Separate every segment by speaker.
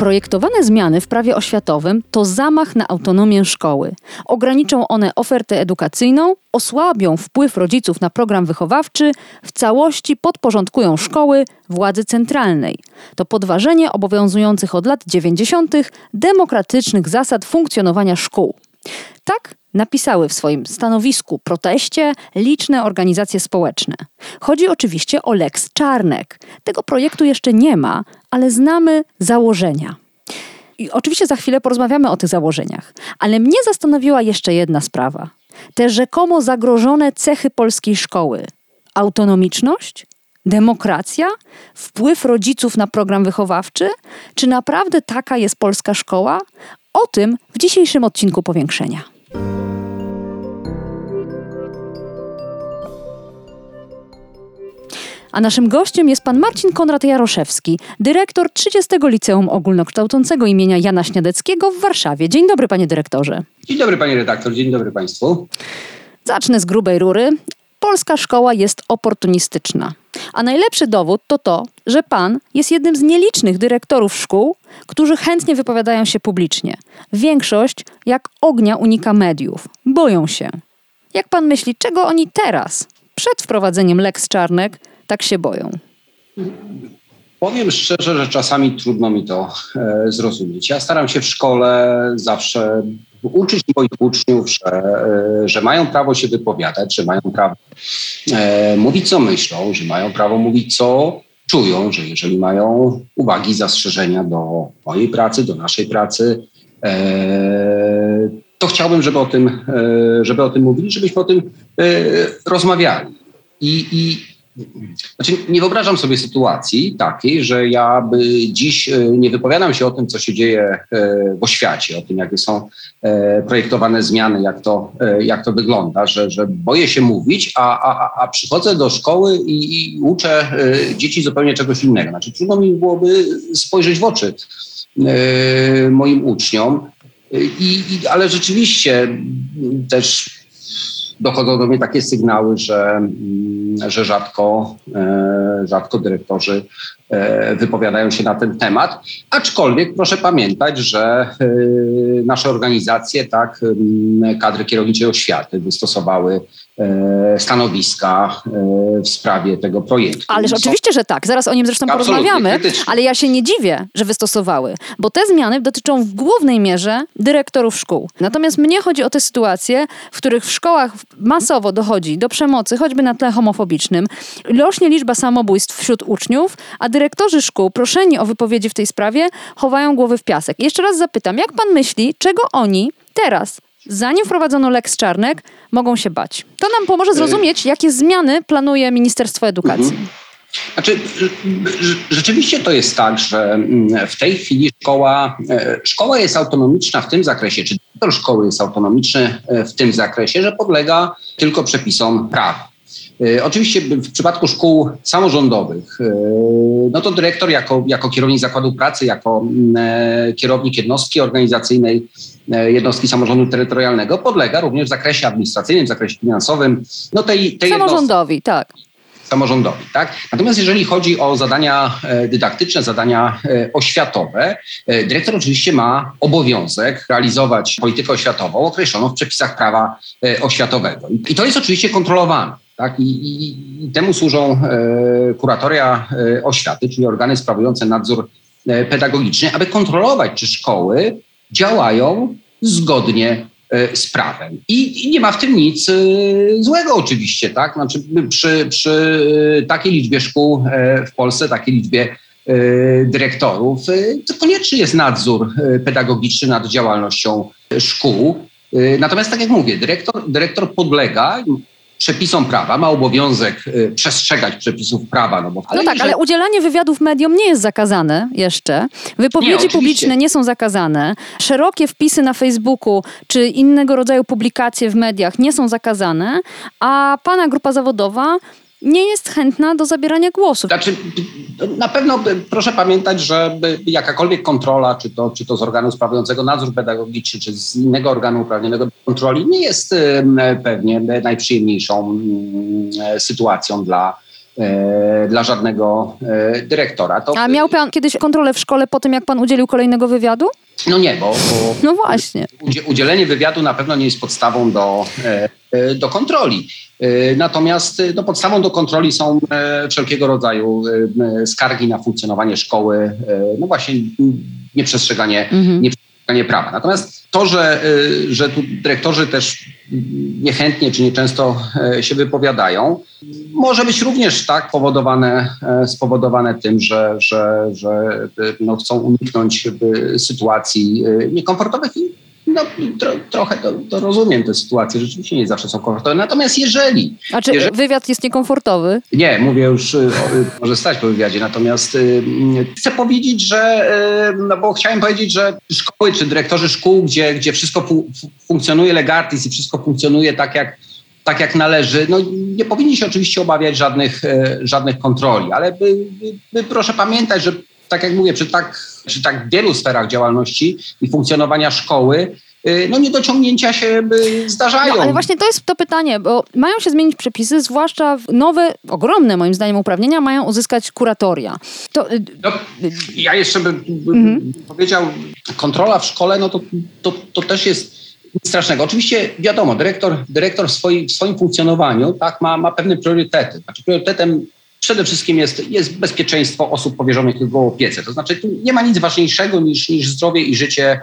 Speaker 1: Projektowane zmiany w prawie oświatowym to zamach na autonomię szkoły. Ograniczą one ofertę edukacyjną, osłabią wpływ rodziców na program wychowawczy, w całości podporządkują szkoły władzy centralnej. To podważenie obowiązujących od lat 90. demokratycznych zasad funkcjonowania szkół. Tak napisały w swoim stanowisku proteście liczne organizacje społeczne. Chodzi oczywiście o Lex Czarnek. Tego projektu jeszcze nie ma, ale znamy założenia. I oczywiście za chwilę porozmawiamy o tych założeniach, ale mnie zastanowiła jeszcze jedna sprawa. Te rzekomo zagrożone cechy polskiej szkoły. Autonomiczność? Demokracja? Wpływ rodziców na program wychowawczy? Czy naprawdę taka jest polska szkoła? O tym w dzisiejszym odcinku powiększenia. A naszym gościem jest pan Marcin Konrad Jaroszewski, dyrektor 30 Liceum Ogólnokształcącego imienia Jana Śniadeckiego w Warszawie. Dzień dobry, panie dyrektorze.
Speaker 2: Dzień dobry, panie redaktor, dzień dobry państwu.
Speaker 1: Zacznę z grubej rury. Polska szkoła jest oportunistyczna. A najlepszy dowód to to, że pan jest jednym z nielicznych dyrektorów szkół, którzy chętnie wypowiadają się publicznie. Większość, jak ognia, unika mediów. Boją się. Jak pan myśli, czego oni teraz, przed wprowadzeniem Lex Czarnek, tak się boją?
Speaker 2: Powiem szczerze, że czasami trudno mi to e, zrozumieć. Ja staram się w szkole zawsze uczyć moich uczniów, że, e, że mają prawo się wypowiadać, że mają prawo e, mówić, co myślą, że mają prawo mówić, co czują, że jeżeli mają uwagi, zastrzeżenia do mojej pracy, do naszej pracy, to chciałbym, żeby o tym, żeby o tym mówili, żebyśmy o tym rozmawiali. I, i znaczy, nie wyobrażam sobie sytuacji takiej, że ja by dziś e, nie wypowiadam się o tym, co się dzieje e, w oświacie, o tym, jakie są e, projektowane zmiany, jak to, jak to wygląda, że, że boję się mówić, a, a, a przychodzę do szkoły i, i uczę dzieci zupełnie czegoś innego. Znaczy, trudno mi byłoby spojrzeć w oczy moim uczniom. I, ale rzeczywiście też dochodzą do mnie takie sygnały, że, mm, że rzadko, e, rzadko dyrektorzy e, wypowiadają się na ten temat. Aczkolwiek proszę pamiętać, że e, nasze organizacje, tak, kadry kierowniczej oświaty wystosowały stanowiska w sprawie tego projektu.
Speaker 1: Ależ oczywiście, że tak. Zaraz o nim zresztą Absolutnie, porozmawiamy. Krytycznie. Ale ja się nie dziwię, że wystosowały, bo te zmiany dotyczą w głównej mierze dyrektorów szkół. Natomiast mnie chodzi o te sytuacje, w których w szkołach masowo dochodzi do przemocy, choćby na tle homofobicznym. Rośnie liczba samobójstw wśród uczniów, a dyrektorzy szkół, proszeni o wypowiedzi w tej sprawie, chowają głowy w piasek. Jeszcze raz zapytam, jak pan myśli, czego oni teraz, zanim wprowadzono Lex Czarnek, mogą się bać? To nam pomoże zrozumieć, jakie zmiany planuje Ministerstwo Edukacji. Mhm.
Speaker 2: Znaczy, rzeczywiście to jest tak, że mm, w tej chwili szkoła, e, szkoła jest autonomiczna w tym zakresie, czy dyrektor szkoły jest autonomiczny e, w tym zakresie, że podlega tylko przepisom prawa. E, oczywiście w przypadku szkół samorządowych, no to dyrektor jako, jako kierownik zakładu pracy, jako mm, kierownik jednostki organizacyjnej, jednostki samorządu terytorialnego podlega również w zakresie administracyjnym, w zakresie finansowym. No
Speaker 1: tej, tej Samorządowi, jednostki, tak
Speaker 2: samorządowi. Tak? Natomiast jeżeli chodzi o zadania e, dydaktyczne, zadania e, oświatowe, e, dyrektor oczywiście ma obowiązek realizować politykę oświatową określoną w przepisach prawa oświatowego. I to jest oczywiście kontrolowane. Tak? I, i, I, temu służą kuratoria oświaty, czyli organy sprawujące nadzór pedagogiczny, aby kontrolować, czy szkoły działają zgodnie E, z prawem. I, nie ma w tym nic e, złego oczywiście, tak? Znaczy przy, przy takiej liczbie szkół e, w Polsce, takiej liczbie dyrektorów, to konieczny jest nadzór pedagogiczny nad działalnością szkół. Natomiast tak jak mówię, dyrektor, dyrektor podlega przepisom prawa, ma obowiązek y, przestrzegać przepisów prawa. No, bo,
Speaker 1: ale no tak, ale udzielanie wywiadów mediom nie jest zakazane jeszcze. Wypowiedzi nie, publiczne nie są zakazane. Szerokie wpisy na Facebooku czy innego rodzaju publikacje w mediach nie są zakazane, a pana grupa zawodowa nie jest chętna do zabierania głosu.
Speaker 2: Znaczy, na pewno proszę pamiętać, że jakakolwiek kontrola, czy to, czy to z organu sprawującego nadzór pedagogiczny, czy z innego organu uprawnionego do kontroli, nie jest pewnie najprzyjemniejszą sytuacją dla, e, dla żadnego e, dyrektora.
Speaker 1: To... A miał pan kiedyś kontrolę w szkole po tym, jak pan udzielił kolejnego wywiadu?
Speaker 2: No nie, bo, bo
Speaker 1: no właśnie.
Speaker 2: udzielenie wywiadu na pewno nie jest podstawą do, e, do kontroli. E, natomiast e, no, podstawą do kontroli są wszelkiego rodzaju skargi na funkcjonowanie szkoły, no właśnie nieprzestrzeganie, mhm. Nieprzestrzeganie prawa. Natomiast to, że, że tu dyrektorzy też niechętnie czy nieczęsto się wypowiadają, może być również tak powodowane, e, spowodowane tym, że, że, że e, no, chcą uniknąć sytuacji niekomfortowych i no, tro, trochę to, to, rozumiem te sytuacje, rzeczywiście nie zawsze są komfortowe. Natomiast jeżeli...
Speaker 1: A czy
Speaker 2: jeżeli,
Speaker 1: wywiad jest niekomfortowy?
Speaker 2: Nie, mówię już, może stać po wywiadzie, natomiast y, chcę powiedzieć, że, y, no bo chciałem powiedzieć, że szkoły czy dyrektorzy szkół, gdzie, gdzie wszystko fu funkcjonuje legartis i wszystko funkcjonuje tak jak tak jak należy. No, nie powinni się oczywiście obawiać żadnych, żadnych kontroli, ale by, by, by proszę pamiętać, że tak jak mówię, przy tak, przy tak wielu sferach działalności i funkcjonowania szkoły, e, no niedociągnięcia się zdarzają.
Speaker 1: No, ale właśnie to jest to pytanie, bo mają się zmienić przepisy, zwłaszcza nowe, ogromne moim zdaniem uprawnienia mają uzyskać kuratoria. To...
Speaker 2: Y, no, ja jeszcze bym, mhm. powiedział, kontrola w szkole, no to, to, to też jest strasznego. Oczywiście wiadomo, dyrektor, dyrektor w, swoim, w swoim funkcjonowaniu tak, ma, ma pewne priorytety. Znaczy priorytetem przede wszystkim jest, jest bezpieczeństwo osób powierzonych jego opiece. To znaczy tu nie ma nic ważniejszego niż, niż zdrowie i życie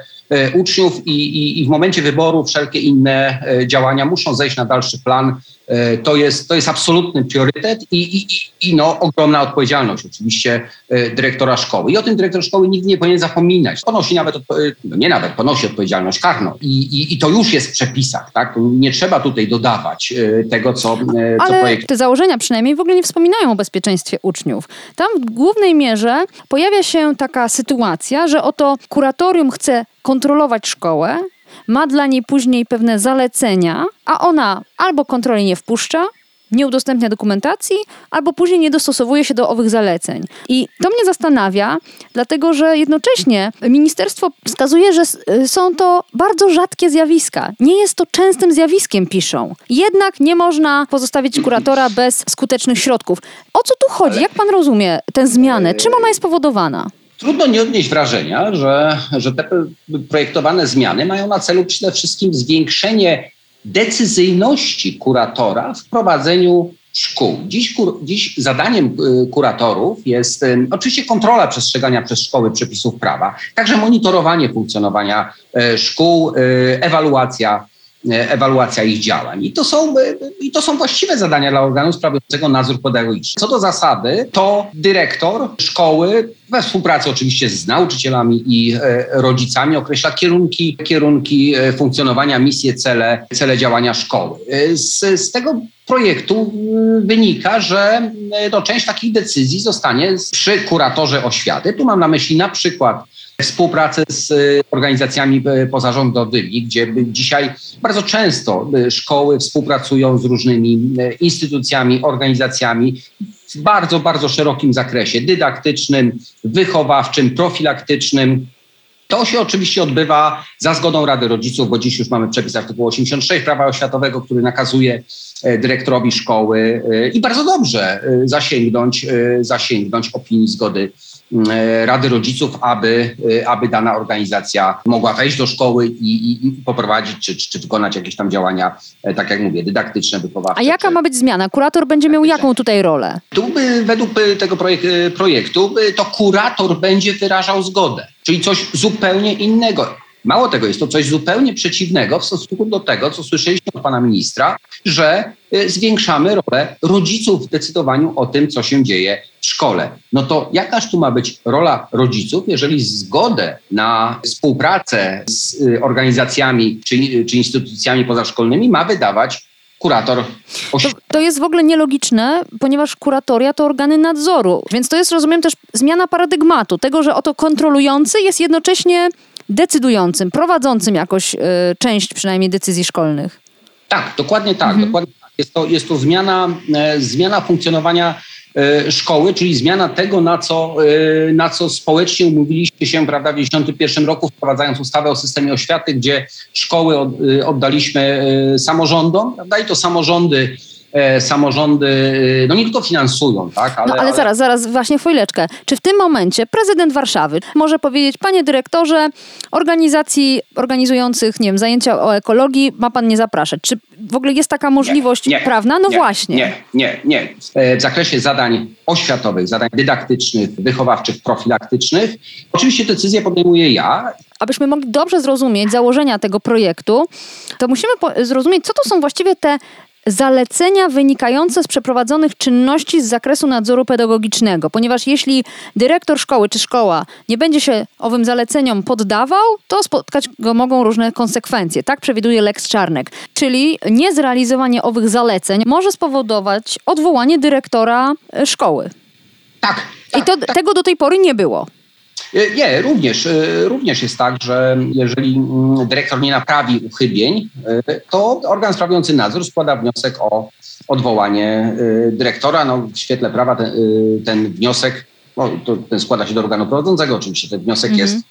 Speaker 2: uczniów i, i, i w momencie wyboru wszelkie inne e, działania muszą zejść na dalszy plan E, to jest, to jest absolutny priorytet i, i, no, ogromna odpowiedzialność oczywiście e, dyrektora szkoły. I o tym dyrektor szkoły nigdy nie powinien zapominać. Ponosi nawet, no nie nawet, ponosi odpowiedzialność karną. I, to już jest w przepisach, tak? Nie trzeba tutaj dodawać e, tego, co, co
Speaker 1: Ale projekt... te założenia przynajmniej w ogóle nie wspominają o bezpieczeństwie uczniów. Tam w głównej mierze pojawia się taka sytuacja, że oto kuratorium chce kontrolować szkołę, ma dla niej później pewne zalecenia, a ona albo kontroli nie wpuszcza, nie udostępnia dokumentacji, albo później nie dostosowuje się do owych zaleceń. I to mnie zastanawia, dlatego że jednocześnie ministerstwo wskazuje, że są to bardzo rzadkie zjawiska. Nie jest to częstym zjawiskiem, piszą. Jednak nie można pozostawić kuratora bez skutecznych środków. O co tu chodzi? Jak pan rozumie tę zmianę? Czym ona jest powodowana?
Speaker 2: Trudno nie odnieść wrażenia, że, że te projektowane zmiany mają na celu przede wszystkim zwiększenie decyzyjności kuratora w prowadzeniu szkół. Dziś, kur, dziś zadaniem y, kuratorów jest y, oczywiście kontrola przestrzegania przez szkoły przepisów prawa, także monitorowanie funkcjonowania y, szkół, E, ewaluacja ich działań. I to są, e, i to są właściwe zadania dla organu sprawującego nadzór pedagogiczny. Co do zasady, to dyrektor szkoły we współpracy oczywiście z nauczycielami i e, rodzicami określa kierunki, kierunki funkcjonowania, misje, cele, cele działania szkoły. Z, z tego projektu wynika, że no, część takich decyzji zostanie przy kuratorze oświaty. Tu mam na myśli na przykład współpracę z e, organizacjami e, pozarządowymi, gdzie dzisiaj bardzo często e, szkoły współpracują z różnymi instytucjami, organizacjami w bardzo, bardzo szerokim zakresie dydaktycznym, wychowawczym, profilaktycznym. To się oczywiście odbywa za zgodą Rady Rodziców, bo dziś już mamy przepis artykułu 86 prawa oświatowego, który nakazuje dyrektorowi szkoły i bardzo dobrze zasięgnąć, zasięgnąć opinii zgody E, Rady Rodziców, aby, e, aby dana organizacja mogła wejść do szkoły i, i, i poprowadzić czy, czy, wykonać jakieś tam działania, e, tak jak mówię, dydaktyczne, wychowawcze.
Speaker 1: A jaka
Speaker 2: czy...
Speaker 1: ma być zmiana? Kurator będzie miał jaką tutaj rolę?
Speaker 2: Tu by, według tego projek projektu to kurator będzie wyrażał zgodę, czyli coś zupełnie innego. Mało tego, jest to coś zupełnie przeciwnego w stosunku do tego, co słyszeliśmy od pana ministra, że y, zwiększamy rolę rodziców w decydowaniu o tym, co się dzieje w szkole. No to jakaż tu ma być rola rodziców, jeżeli zgodę na współpracę z y, organizacjami czy, czy instytucjami pozaszkolnymi ma wydawać kurator.
Speaker 1: To, to, jest w ogóle nielogiczne, ponieważ kuratoria to organy nadzoru. Więc to jest, rozumiem, też zmiana paradygmatu, tego, że oto kontrolujący jest jednocześnie decydującym, prowadzącym jakoś y, część przynajmniej decyzji szkolnych.
Speaker 2: Tak, dokładnie tak. Mhm. Dokładnie tak. Jest, to, jest to zmiana, e, zmiana funkcjonowania e, szkoły, czyli zmiana tego, na co, e, na co społecznie umówiliśmy się prawda, w 1991 roku, wprowadzając ustawę o systemie oświaty, gdzie szkoły oddaliśmy samorządom prawda, i to samorządy E, samorządy, e, no nie tylko finansują, tak?
Speaker 1: Ale, no ale, ale zaraz, zaraz, właśnie chwileczkę. Czy w tym momencie prezydent Warszawy może powiedzieć, panie dyrektorze, organizacji organizujących, nie wiem, zajęcia o ekologii ma pan nie zapraszać? Czy w ogóle jest taka możliwość nie, nie, prawna? No
Speaker 2: nie,
Speaker 1: właśnie.
Speaker 2: Nie, nie, nie. E, w zakresie zadań oświatowych, zadań dydaktycznych, wychowawczych, profilaktycznych, oczywiście decyzję podejmuję ja
Speaker 1: abyśmy mogli dobrze zrozumieć założenia tego projektu, to musimy zrozumieć, co to są właściwie te zalecenia wynikające z przeprowadzonych czynności z zakresu nadzoru pedagogicznego, ponieważ jeśli dyrektor szkoły czy szkoła nie będzie się owym zaleceniom poddawał, to spotkać go mogą różne konsekwencje. Tak przewiduje Lex Czarnek. Czyli niezrealizowanie owych zaleceń może spowodować odwołanie dyrektora szkoły.
Speaker 2: Tak.
Speaker 1: I to,
Speaker 2: tak.
Speaker 1: tego do tej pory nie było.
Speaker 2: E, nie, również, e, również jest tak, że jeżeli mm, dyrektor nie naprawi uchybień, e, to organ sprawujący nadzór składa wniosek o odwołanie dyrektora. No, w świetle prawa ten, ten wniosek no, ten składa się do organu prowadzącego. Oczywiście ten wniosek mhm. jest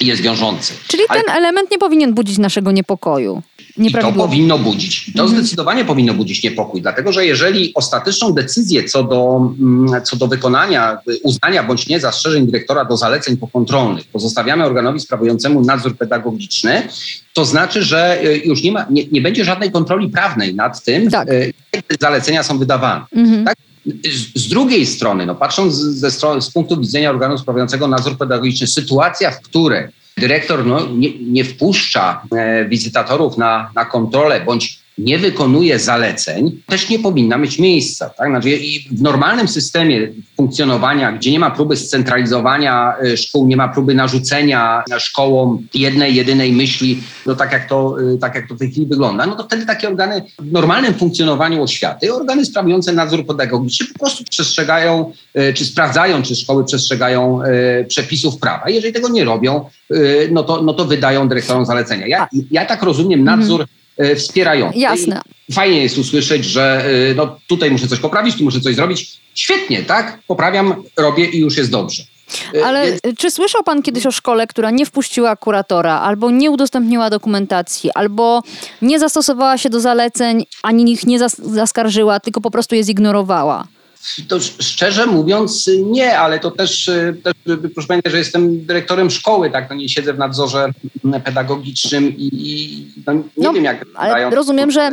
Speaker 2: jest wiążący.
Speaker 1: Czyli ten Ale... element nie powinien budzić naszego niepokoju.
Speaker 2: I to powinno budzić. To mhm. zdecydowanie powinno budzić niepokój, dlatego że jeżeli ostateczną decyzję co do, mm, co do wykonania, uznania bądź nie zastrzeżeń dyrektora do zaleceń pokontrolnych pozostawiamy organowi sprawującemu nadzór pedagogiczny, to znaczy, że e, już nie, ma, nie, nie będzie żadnej kontroli prawnej nad tym, tak. E, jak te zalecenia są wydawane. Mhm. Tak? Z drugiej strony, no patrząc ze strony, z punktu widzenia organu sprawującego nadzór pedagogiczny, sytuacja, w której dyrektor no, nie, nie wpuszcza e, wizytatorów na, na kontrolę bądź nie wykonuje zaleceń, też nie powinna mieć miejsca. Tak? Znaczy, w normalnym systemie funkcjonowania, gdzie nie ma próby scentralizowania e, szkół, nie ma próby narzucenia szkołom jednej, jedynej myśli, no tak jak to, e, tak jak to w tej chwili wygląda, no to wtedy takie organy w normalnym funkcjonowaniu oświaty, organy sprawujące nadzór pedagogiczny po prostu przestrzegają, e, czy sprawdzają, czy szkoły przestrzegają przepisów prawa. Jeżeli tego nie robią, no to, no to wydają dyrektorom zalecenia. Ja, ja tak rozumiem nadzór mhm E, wspierające.
Speaker 1: Jasne.
Speaker 2: I fajnie jest usłyszeć, że e, no, tutaj muszę coś poprawić, tu muszę coś zrobić. Świetnie, tak? Poprawiam, robię i już jest dobrze.
Speaker 1: E, Ale Więc... czy słyszał pan kiedyś o szkole, która nie wpuściła kuratora, albo nie udostępniła dokumentacji, albo nie zastosowała się do zaleceń, ani ich nie zaskarżyła, tylko po prostu je zignorowała?
Speaker 2: To szczerze mówiąc nie, ale to też, też proszę pamiętać, że jestem dyrektorem szkoły, tak, no nie siedzę w nadzorze pedagogicznym i, i no nie no, wiem jak
Speaker 1: ale rozumiem, że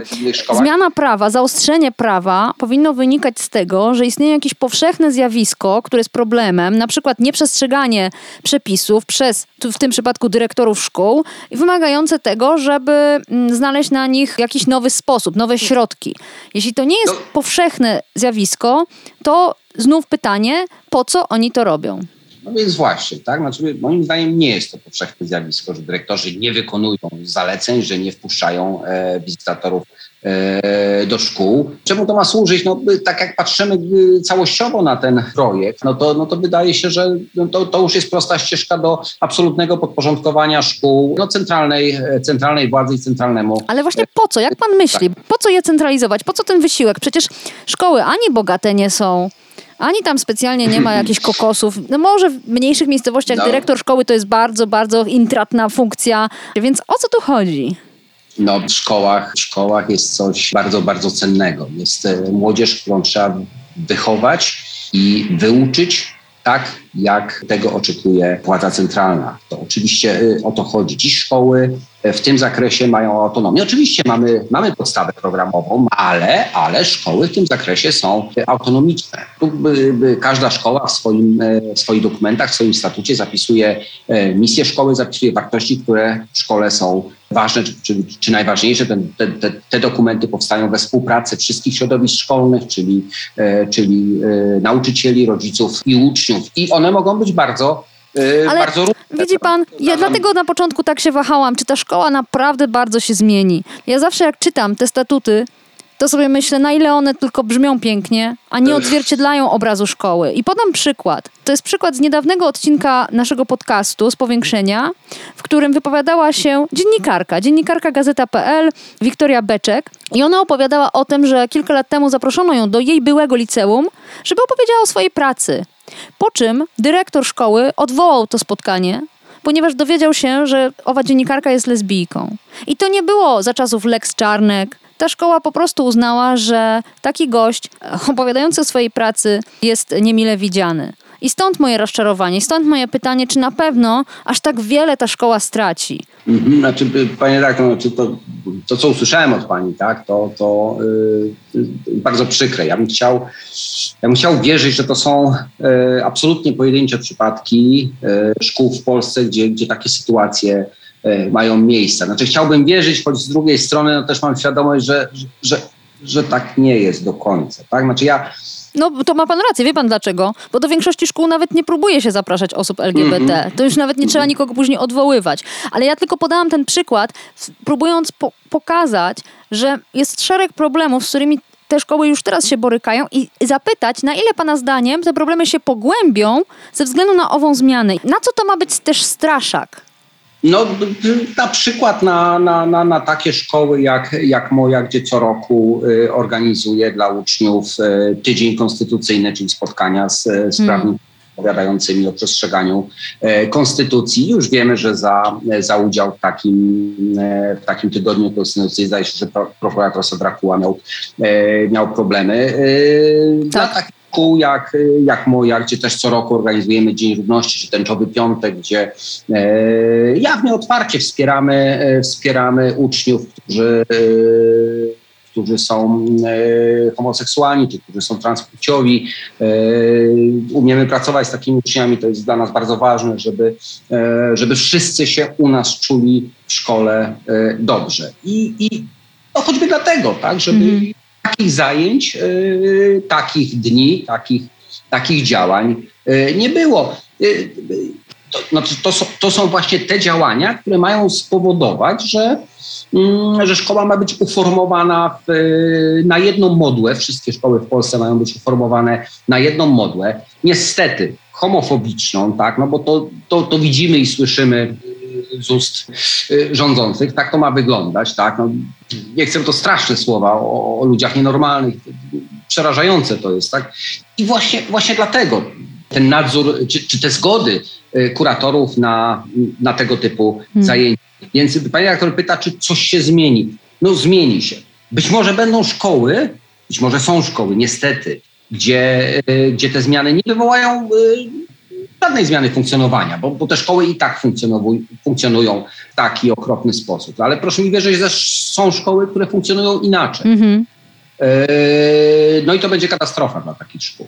Speaker 1: zmiana prawa, zaostrzenie prawa powinno wynikać z tego, że istnieje jakieś powszechne zjawisko, które jest problemem, na przykład nieprzestrzeganie przepisów przez, w tym przypadku dyrektorów szkół i wymagające tego, żeby mm, znaleźć na nich jakiś nowy sposób, nowe środki. Jeśli to nie jest no. powszechne zjawisko, to znów pytanie, po co oni to robią?
Speaker 2: No więc właśnie, tak? Znaczy, moim zdaniem nie jest to powszechne zjawisko, że dyrektorzy nie wykonują zaleceń, że nie wpuszczają e, wizytatorów do szkół. Czemu to ma służyć? No, tak jak patrzymy całościowo na ten projekt, no to, no to wydaje się, że no to, to już jest prosta ścieżka do absolutnego podporządkowania szkół no, centralnej, e, centralnej władzy i centralnemu.
Speaker 1: Ale właśnie po co? Jak pan myśli? Tak. Po co je centralizować? Po co ten wysiłek? Przecież szkoły ani bogate nie są, ani tam specjalnie nie ma jakichś kokosów. No może w mniejszych miejscowościach no. dyrektor szkoły to jest bardzo, bardzo intratna funkcja. Więc o co tu chodzi?
Speaker 2: No, w szkołach, w szkołach jest coś bardzo, bardzo cennego. Jest e, młodzież, którą trzeba wychować i wyuczyć tak, jak tego oczekuje władza centralna. To oczywiście y, o to chodzi. Dziś szkoły w tym zakresie mają autonomię. Oczywiście mamy, mamy podstawę programową, ale, ale szkoły w tym zakresie są autonomiczne. Tu każda szkoła w, swoim, w swoich dokumentach, w swoim statucie zapisuje e, misję szkoły, zapisuje wartości, które w szkole są ważne, czy, czy, czy najważniejsze. Te, te, dokumenty powstają we współpracy wszystkich środowisk szkolnych, czyli, e, czyli e, nauczycieli, rodziców i uczniów. I one mogą być bardzo
Speaker 1: ale bardzo widzi pan, ja dlatego na początku tak się wahałam, czy ta szkoła naprawdę bardzo się zmieni. Ja zawsze jak czytam te statuty to sobie myślę, na ile one tylko brzmią pięknie, a nie odzwierciedlają obrazu szkoły. I podam przykład. To jest przykład z niedawnego odcinka naszego podcastu z powiększenia, w którym wypowiadała się dziennikarka, dziennikarka Gazeta.pl, Wiktoria Beczek. I ona opowiadała o tym, że kilka lat temu zaproszono ją do jej byłego liceum, żeby opowiedziała o swojej pracy. Po czym dyrektor szkoły odwołał to spotkanie, ponieważ dowiedział się, że owa dziennikarka jest lesbijką. I to nie było za czasów Lex Czarnek. Ta szkoła po prostu uznała, że taki gość opowiadający o swojej pracy jest niemile widziany. I stąd moje rozczarowanie, stąd moje pytanie, czy na pewno aż tak wiele ta szkoła straci.
Speaker 2: Mhm, znaczy, panie tak, znaczy to, to, co usłyszałem od pani, tak, to, to yy, bardzo przykre. Ja bym chciał, ja bym chciał wierzyć, że to są yy, absolutnie pojedyncze przypadki yy, szkół w Polsce, gdzie, gdzie takie sytuacje mają miejsce. Znaczy chciałbym wierzyć, choć z drugiej strony no, też mam świadomość, że, że, że, że tak nie jest do końca. Tak? Znaczy ja
Speaker 1: no to ma pan rację, wie pan dlaczego? Bo do większości szkół nawet nie próbuje się zapraszać osób LGBT. Mm -hmm. To już nawet nie trzeba nikogo później odwoływać. Ale ja tylko podałam ten przykład, próbując po pokazać, że jest szereg problemów, z którymi te szkoły już teraz się borykają i zapytać, na ile Pana zdaniem te problemy się pogłębią ze względu na ową zmianę. Na co to ma być też straszak?
Speaker 2: No, na przykład na, na, na, na takie szkoły jak, jak moja, gdzie co roku y, organizuję dla uczniów y, tydzień konstytucyjny, czyli spotkania z, z hmm. prawnikami opowiadającymi o przestrzeganiu konstytucji. Już wiemy, że za, za udział w takim, w takim tygodniu konstytucji zdaje się, że prokurator Sodrakuła miał, miał problemy. Tak. Dla kół jak, jak moja, gdzie też co roku organizujemy Dzień Równości, czy Tęczowy Piątek, gdzie e, jawnie, otwarcie wspieramy, e, wspieramy uczniów, którzy, e, którzy są e, homoseksualni, czy którzy są transpłciowi. E, umiemy pracować z takimi uczniami, to jest dla nas bardzo ważne, żeby, e, żeby wszyscy się u nas czuli w szkole dobrze. I, i no choćby dlatego, tak, żeby mm takich zajęć, y, takich dni, takich, takich działań y, nie było. Y, to, znaczy to, są, to są właśnie te działania, które mają spowodować, że, mm, że szkoła ma być uformowana w, na jedną modłę. Wszystkie szkoły w Polsce mają być uformowane na jedną modłę. Niestety homofobiczną, tak, no bo to, to, to widzimy i słyszymy z ust y, rządzących. Tak to ma wyglądać. Tak? No, nie chcę to straszne słowa o, o ludziach nienormalnych. Przerażające to jest. Tak? I właśnie, właśnie dlatego ten nadzór, czy, czy te zgody y, kuratorów na, na tego typu hmm. zajęcia. Więc pani rektor pyta, czy coś się zmieni. No zmieni się. Być może będą szkoły, być może są szkoły, niestety, gdzie, y, gdzie te zmiany nie wywołają żadnej zmiany funkcjonowania, bo, bo te szkoły i tak funkcjonują w taki okropny sposób. Ale proszę mi wierzyć, że są szkoły, które funkcjonują inaczej. Mm-hmm. no i to będzie katastrofa dla takich szkół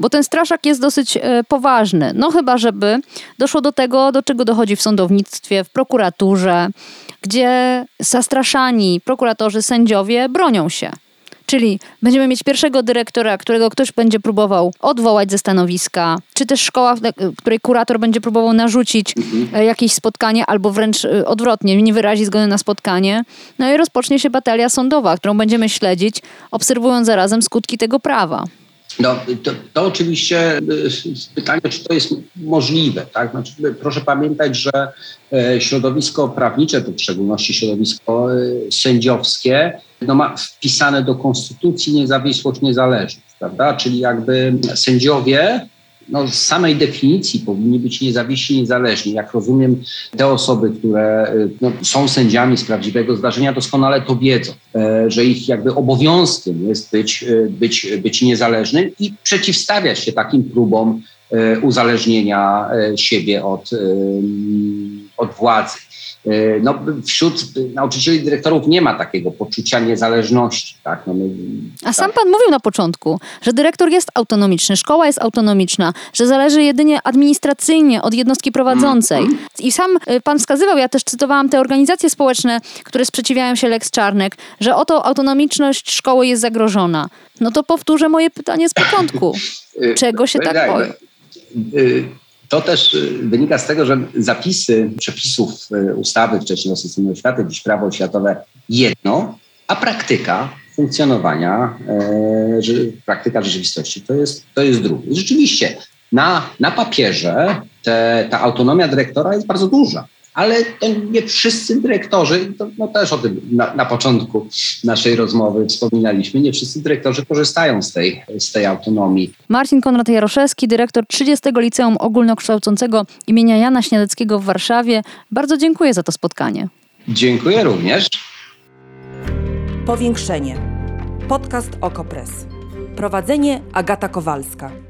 Speaker 1: bo ten straszak jest dosyć e, poważny. No chyba, żeby doszło do tego, do czego dochodzi w sądownictwie, w prokuraturze, gdzie zastraszani prokuratorzy, sędziowie bronią się. Czyli będziemy mieć pierwszego dyrektora, którego ktoś będzie próbował odwołać ze stanowiska, czy też szkoła, której kurator będzie próbował narzucić mhm. jakieś spotkanie, albo wręcz e, odwrotnie, nie wyrazi zgody na spotkanie. No i rozpocznie się batalia sądowa, którą będziemy śledzić, obserwując zarazem skutki tego prawa.
Speaker 2: No, to, to, oczywiście e, pytanie, czy to jest możliwe. Tak? Znaczy, proszę pamiętać, że środowisko prawnicze, to w szczególności środowisko sędziowskie, no ma wpisane do konstytucji niezawisłość, niezależność, prawda? Czyli jakby sędziowie no, z samej definicji powinni być niezawiśni, niezależni. Jak rozumiem, te osoby, które no, są sędziami z prawdziwego zdarzenia, doskonale to wiedzą, e, że ich jakby obowiązkiem jest być, e, być, być niezależnym i przeciwstawiać się takim próbom e, uzależnienia siebie od, od władzy. E, no, wśród nauczycieli dyrektorów nie ma takiego poczucia niezależności. Tak? No, my,
Speaker 1: A tak. sam pan mówił na początku, że dyrektor jest autonomiczny, szkoła jest autonomiczna, że zależy jedynie administracyjnie od jednostki prowadzącej. Mm. I sam e, pan wskazywał, ja też cytowałam te organizacje społeczne, które sprzeciwiają się Lex Czarnek, że oto autonomiczność szkoły jest zagrożona. No to powtórzę moje pytanie z początku. E, Czego się tak boi?
Speaker 2: To też y, wynika z tego, że zapisy przepisów y, ustawy wcześniej o systemie oświaty, dziś prawo oświatowe jedno, a praktyka funkcjonowania, że praktyka rzeczywistości to jest, to jest drugi. Rzeczywiście, na, na papierze te, ta autonomia dyrektora jest bardzo duża ale to nie wszyscy dyrektorzy, to, no też o tym na, na, początku naszej rozmowy wspominaliśmy, nie wszyscy dyrektorzy korzystają z tej, z tej autonomii.
Speaker 1: Marcin Konrad Jaroszewski, dyrektor 30 Liceum Ogólnokształcącego imienia Jana Śniadeckiego w Warszawie. Bardzo dziękuję za to spotkanie.
Speaker 2: Dziękuję również.
Speaker 3: Powiększenie. Podcast Okopres. Prowadzenie Agata Kowalska.